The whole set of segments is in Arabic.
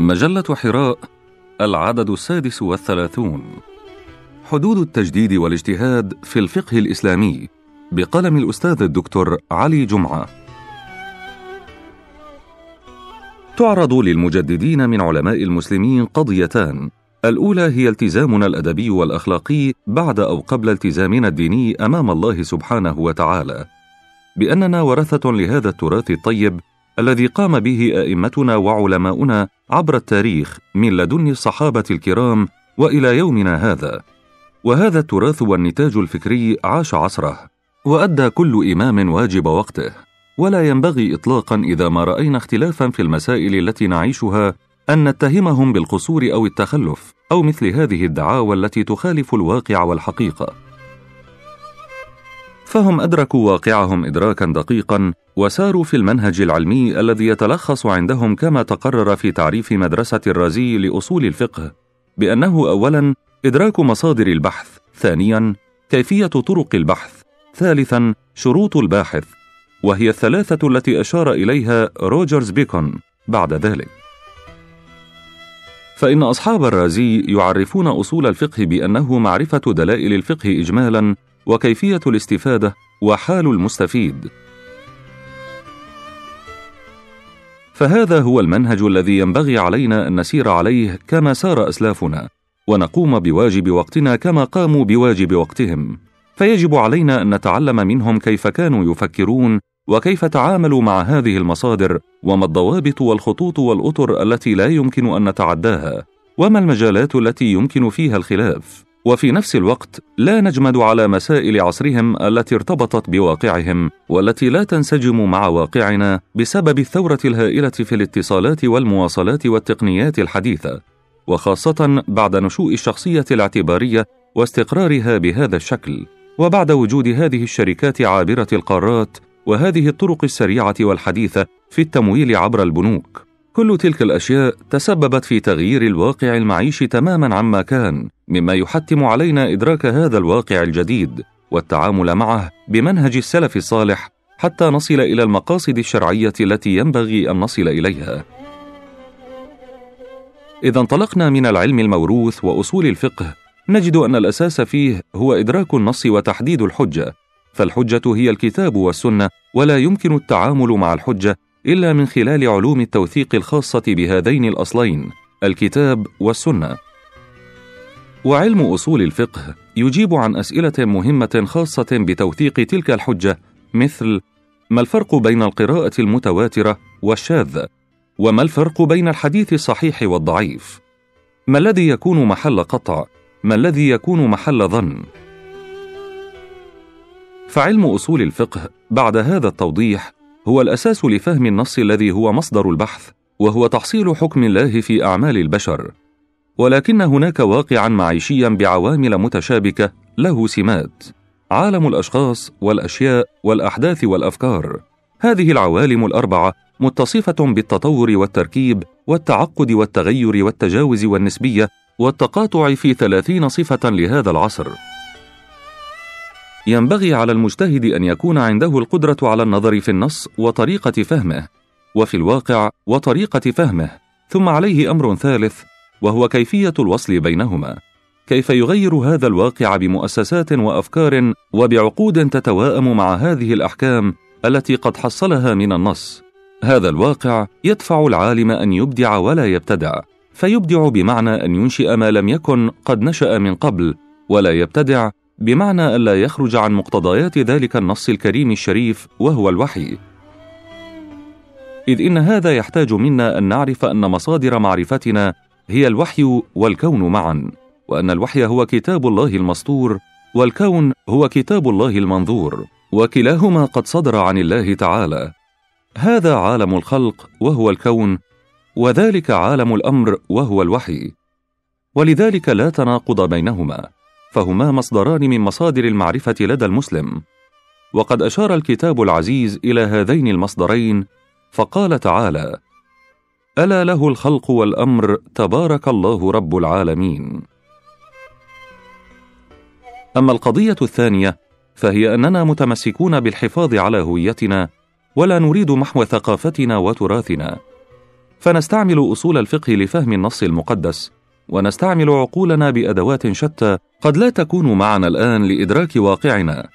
مجلة حراء العدد السادس والثلاثون. حدود التجديد والاجتهاد في الفقه الإسلامي بقلم الأستاذ الدكتور علي جمعة. تعرض للمجددين من علماء المسلمين قضيتان. الأولى هي التزامنا الأدبي والأخلاقي بعد أو قبل التزامنا الديني أمام الله سبحانه وتعالى. بأننا ورثة لهذا التراث الطيب الذي قام به أئمتنا وعلماؤنا عبر التاريخ من لدن الصحابة الكرام وإلى يومنا هذا. وهذا التراث والنتاج الفكري عاش عصره وأدى كل إمام واجب وقته. ولا ينبغي اطلاقا إذا ما رأينا اختلافا في المسائل التي نعيشها أن نتهمهم بالقصور أو التخلف أو مثل هذه الدعاوى التي تخالف الواقع والحقيقة. فهم أدركوا واقعهم ادراكا دقيقا وساروا في المنهج العلمي الذي يتلخص عندهم كما تقرر في تعريف مدرسة الرازي لأصول الفقه بأنه اولا إدراك مصادر البحث ثانيا كيفية طرق البحث ثالثا شروط الباحث وهي الثلاثة التي أشار إليها روجرز بيكون بعد ذلك. فإن أصحاب الرازي يعرفون أصول الفقه بأنه معرفة دلائل الفقه اجمالا وكيفية الاستفادة وحال المستفيد. فهذا هو المنهج الذي ينبغي علينا أن نسير عليه كما سار أسلافنا ونقوم بواجب وقتنا كما قاموا بواجب وقتهم. فيجب علينا أن نتعلم منهم كيف كانوا يفكرون وكيف تعاملوا مع هذه المصادر وما الضوابط والخطوط والأطر التي لا يمكن أن نتعداها وما المجالات التي يمكن فيها الخلاف. وفي نفس الوقت لا نجمد على مسائل عصرهم التي ارتبطت بواقعهم والتي لا تنسجم مع واقعنا بسبب الثورة الهائلة في الاتصالات والمواصلات والتقنيات الحديثة وخاصة بعد نشوء الشخصية الاعتبارية واستقرارها بهذا الشكل وبعد وجود هذه الشركات عابرة القارات وهذه الطرق السريعة والحديثة في التمويل عبر البنوك. كل تلك الأشياء تسببت في تغيير الواقع المعيشي تماما عما كان مما يحتم علينا إدراك هذا الواقع الجديد والتعامل معه بمنهج السلف الصالح حتى نصل إلى المقاصد الشرعية التي ينبغي أن نصل إليها. إذا انطلقنا من العلم الموروث وأصول الفقه نجد أن الأساس فيه هو إدراك النص وتحديد الحجة فالحجة هي الكتاب والسنة ولا يمكن التعامل مع الحجة إلا من خلال علوم التوثيق الخاصة بهذين الأصلين الكتاب والسنة. وعلم أصول الفقه يجيب عن أسئلة مهمة خاصة بتوثيق تلك الحجة مثل ما الفرق بين القراءة المتواترة والشاذه وما الفرق بين الحديث الصحيح والضعيف؟ ما الذي يكون محل قطع؟ ما الذي يكون محل ظن؟ فعلم أصول الفقه بعد هذا التوضيح هو الأساس لفهم النص الذي هو مصدر البحث وهو تحصيل حكم الله في أعمال البشر. ولكن هناك واقعا معيشيا بعوامل متشابكة له سمات. عالم الأشخاص والأشياء والأحداث والأفكار. هذه العوالم الأربعة متصفة بالتطور والتركيب والتعقد والتغير والتجاوز والنسبية والتقاطع في ثلاثين صفة لهذا العصر. ينبغي على المجتهد أن يكون عنده القدرة على النظر في النص وطريقة فهمه وفي الواقع وطريقة فهمه ثم عليه أمر ثالث وهو كيفية الوصل بينهما. كيف يغير هذا الواقع بمؤسسات وأفكار وبعقود تتواءم مع هذه الأحكام التي قد حصلها من النص؟ هذا الواقع يدفع العالم أن يبدع ولا يبتدع فيبدع بمعنى أن ينشئ ما لم يكن قد نشأ من قبل ولا يبتدع بمعنى الا يخرج عن مقتضيات ذلك النص الكريم الشريف وهو الوحي. إذ إن هذا يحتاج منا أن نعرف أن مصادر معرفتنا هي الوحي والكون معا وأن الوحي هو كتاب الله المسطور والكون هو كتاب الله المنظور وكلاهما قد صدر عن الله تعالى. هذا عالم الخلق وهو الكون وذلك عالم الأمر وهو الوحي. ولذلك لا تناقض بينهما. فهما مصدران من مصادر المعرفة لدى المسلم. وقد أشار الكتاب العزيز إلى هذين المصدرين فقال تعالى ألا له الخلق والأمر تبارك الله رب العالمين. أما القضية الثانية فهي أننا متمسكون بالحفاظ على هويتنا ولا نريد محو ثقافتنا وتراثنا. فنستعمل أصول الفقه لفهم النص المقدس ونستعمل عقولنا بأدوات شتى قد لا تكون معنا الآن لإدراك واقعنا.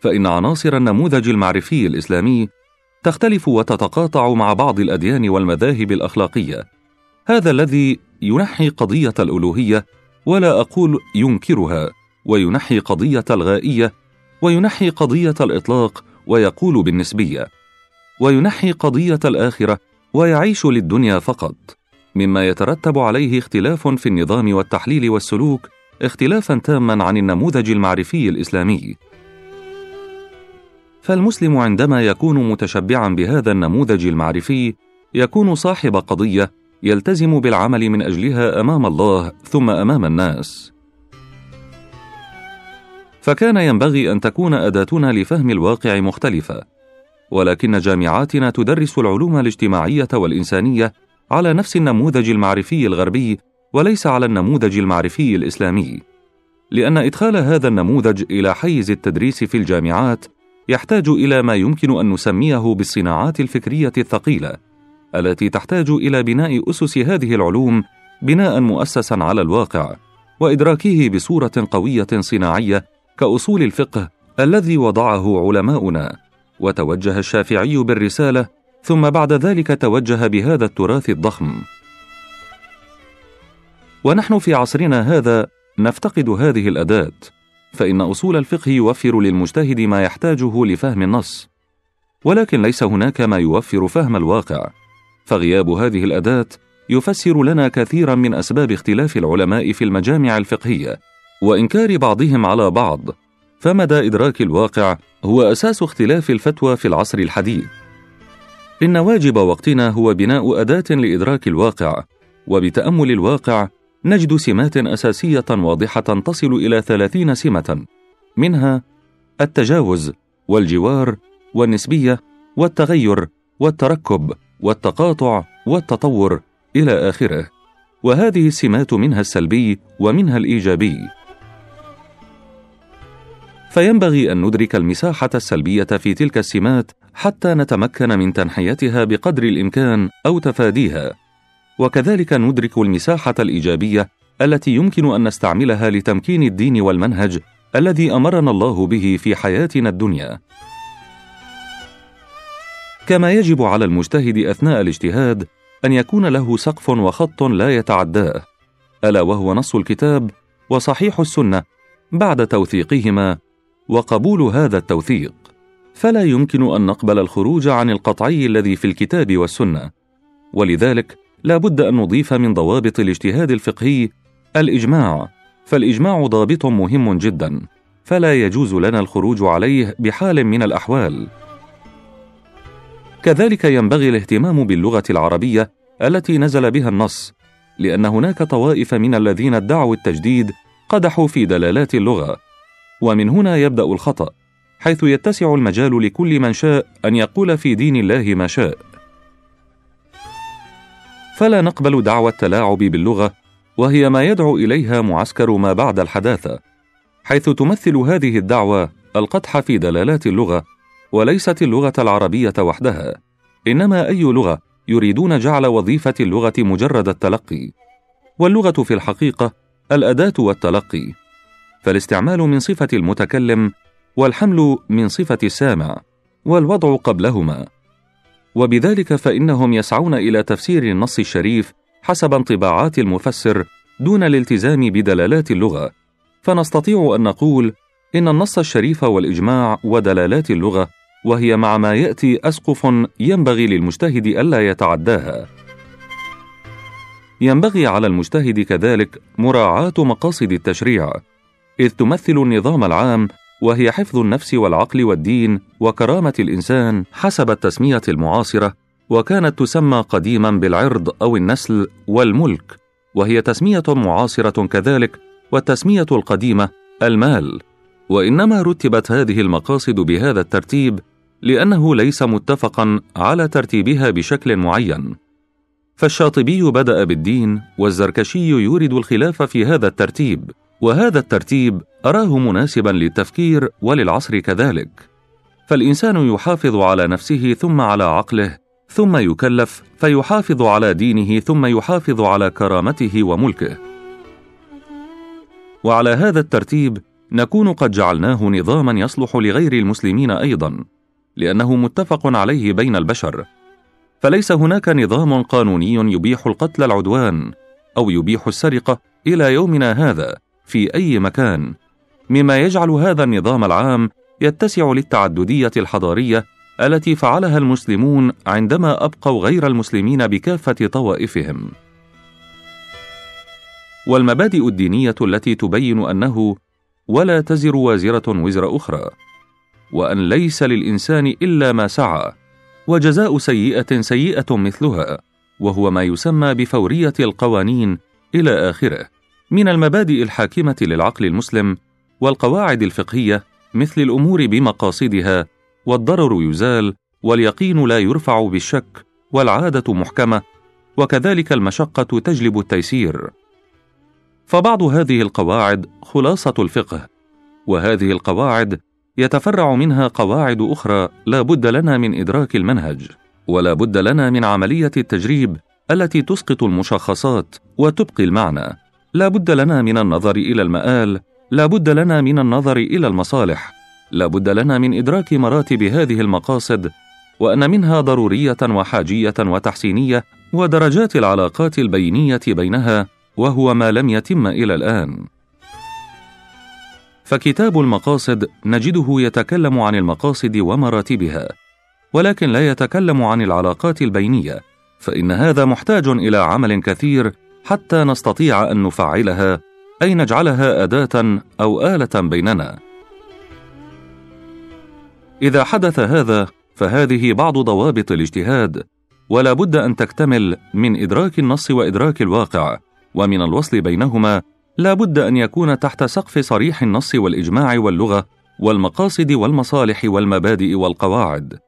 فإن عناصر النموذج المعرفي الإسلامي تختلف وتتقاطع مع بعض الأديان والمذاهب الأخلاقية. هذا الذي ينحي قضية الألوهية ولا أقول ينكرها وينحي قضية الغائية وينحي قضية الإطلاق ويقول بالنسبية وينحي قضية الآخرة ويعيش للدنيا فقط. مما يترتب عليه اختلاف في النظام والتحليل والسلوك اختلافا تاما عن النموذج المعرفي الإسلامي. فالمسلم عندما يكون متشبعا بهذا النموذج المعرفي يكون صاحب قضية يلتزم بالعمل من أجلها أمام الله ثم أمام الناس. فكان ينبغي أن تكون أداتنا لفهم الواقع مختلفة ولكن جامعاتنا تدرس العلوم الاجتماعية والإنسانية على نفس النموذج المعرفي الغربي وليس على النموذج المعرفي الإسلامي. لأن إدخال هذا النموذج إلى حيز التدريس في الجامعات يحتاج إلى ما يمكن أن نسميه بالصناعات الفكرية الثقيلة التي تحتاج إلى بناء أسس هذه العلوم بناء مؤسسا على الواقع وإدراكه بصورة قوية صناعية كأصول الفقه الذي وضعه علماؤنا. وتوجه الشافعي بالرسالة ثم بعد ذلك توجه بهذا التراث الضخم. ونحن في عصرنا هذا نفتقد هذه الأداة فإن أصول الفقه يوفر للمجتهد ما يحتاجه لفهم النص ولكن ليس هناك ما يوفر فهم الواقع. فغياب هذه الأداة يفسر لنا كثيرا من أسباب اختلاف العلماء في المجامع الفقهية وإنكار بعضهم على بعض. فمدى إدراك الواقع هو أساس اختلاف الفتوى في العصر الحديث. إن واجب وقتنا هو بناء أداة لإدراك الواقع وبتأمل الواقع نجد سمات أساسية واضحة تصل إلى ثلاثين سمة منها التجاوز والجوار والنسبية والتغير والتركب والتقاطع والتطور إلى آخره. وهذه السمات منها السلبي ومنها الإيجابي. فينبغي أن ندرك المساحة السلبية في تلك السمات حتى نتمكن من تنحيتها بقدر الإمكان أو تفاديها. وكذلك ندرك المساحة الإيجابية التي يمكن أن نستعملها لتمكين الدين والمنهج الذي أمرنا الله به في حياتنا الدنيا. كما يجب على المجتهد أثناء الاجتهاد أن يكون له سقف وخط لا يتعداه ألا وهو نص الكتاب وصحيح السنة بعد توثيقهما وقبول هذا التوثيق. فلا يمكن أن نقبل الخروج عن القطعي الذي في الكتاب والسنة. ولذلك لا بد أن نضيف من ضوابط الاجتهاد الفقهي الإجماع. فالإجماع ضابط مهم جدا. فلا يجوز لنا الخروج عليه بحال من الأحوال. كذلك ينبغي الاهتمام باللغة العربية التي نزل بها النص لأن هناك طوائف من الذين ادعوا التجديد قدحوا في دلالات اللغة. ومن هنا يبدأ الخطأ حيث يتسع المجال لكل من شاء أن يقول في دين الله ما شاء. فلا نقبل دعوى التلاعب باللغة وهي ما يدعو إليها معسكر ما بعد الحداثة حيث تمثل هذه الدعوه القدح في دلالات اللغة وليست اللغة العربية وحدها. إنما أي لغة يريدون جعل وظيفة اللغة مجرد التلقي. واللغة في الحقيقة الأداة والتلقي. فالاستعمال من صفة المتكلم والحمل من صفة السامع والوضع قبلهما. وبذلك فإنهم يسعون إلى تفسير النص الشريف حسب انطباعات المفسر دون الالتزام بدلالات اللغة. فنستطيع أن نقول إن النص الشريف والإجماع ودلالات اللغة وهي مع ما يأتي أسقف ينبغي للمجتهد ألا يتعداها. ينبغي على المجتهد كذلك مراعاة مقاصد التشريع إذ تمثل النظام العام وهي حفظ النفس والعقل والدين وكرامة الإنسان حسب التسمية المعاصرة وكانت تسمى قديما بالعرض أو النسل والملك وهي تسمية معاصرة كذلك والتسمية القديمة المال. وإنما رتبت هذه المقاصد بهذا الترتيب لأنه ليس متفقا على ترتيبها بشكل معين. فالشاطبي بدأ بالدين والزركشي يورد الخلاف في هذا الترتيب. وهذا الترتيب أراه مناسبا للتفكير وللعصر كذلك. فالإنسان يحافظ على نفسه ثم على عقله ثم يكلف فيحافظ على دينه ثم يحافظ على كرامته وملكه. وعلى هذا الترتيب نكون قد جعلناه نظاما يصلح لغير المسلمين أيضا لأنه متفق عليه بين البشر. فليس هناك نظام قانوني يبيح القتل العدوان أو يبيح السرقة إلى يومنا هذا. في أي مكان. مما يجعل هذا النظام العام يتسع للتعددية الحضارية التي فعلها المسلمون عندما أبقوا غير المسلمين بكافة طوائفهم. والمبادئ الدينية التي تبين أنه ولا تزر وازرة وزر أخرى وأن ليس للإنسان إلا ما سعى وجزاء سيئة سيئة مثلها وهو ما يسمى بفورية القوانين إلى آخره. من المبادئ الحاكمة للعقل المسلم والقواعد الفقهية مثل الأمور بمقاصدها والضرر يزال واليقين لا يرفع بالشك والعادة محكمة وكذلك المشقة تجلب التيسير. فبعض هذه القواعد خلاصة الفقه وهذه القواعد يتفرع منها قواعد أخرى لا بد لنا من إدراك المنهج ولا بد لنا من عملية التجريب التي تسقط المشخصات وتبقي المعنى. لا بد لنا من النظر إلى المآل لا بد لنا من النظر إلى المصالح لا بد لنا من إدراك مراتب هذه المقاصد وأن منها ضرورية وحاجية وتحسينية ودرجات العلاقات البينية بينها وهو ما لم يتم إلى الآن. فكتاب المقاصد نجده يتكلم عن المقاصد ومراتبها ولكن لا يتكلم عن العلاقات البينية فإن هذا محتاج إلى عمل كثير حتى نستطيع أن نفعلها أي نجعلها أداة أو آلة بيننا. إذا حدث هذا فهذه بعض ضوابط الاجتهاد ولا بد أن تكتمل من إدراك النص وإدراك الواقع ومن الوصل بينهما لا بد أن يكون تحت سقف صريح النص والإجماع واللغة والمقاصد والمصالح والمبادئ والقواعد.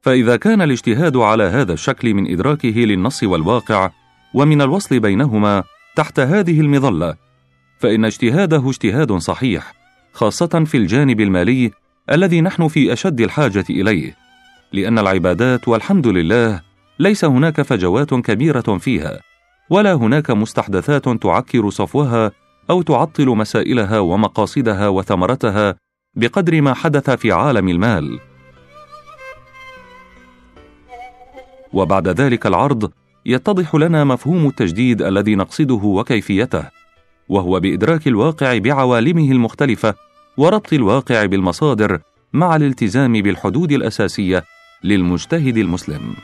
فإذا كان الاجتهاد على هذا الشكل من إدراكه للنص والواقع ومن الوصل بينهما تحت هذه المظلة فإن اجتهاده اجتهاد صحيح خاصة في الجانب المالي الذي نحن في أشد الحاجة إليه لأن العبادات والحمد لله ليس هناك فجوات كبيرة فيها ولا هناك مستحدثات تعكر صفوها أو تعطل مسائلها ومقاصدها وثمرتها بقدر ما حدث في عالم المال. وبعد ذلك العرض يتضح لنا مفهوم التجديد الذي نقصده وكيفيته وهو بإدراك الواقع بعوالمه المختلفة وربط الواقع بالمصادر مع الالتزام بالحدود الأساسية للمجتهد المسلم.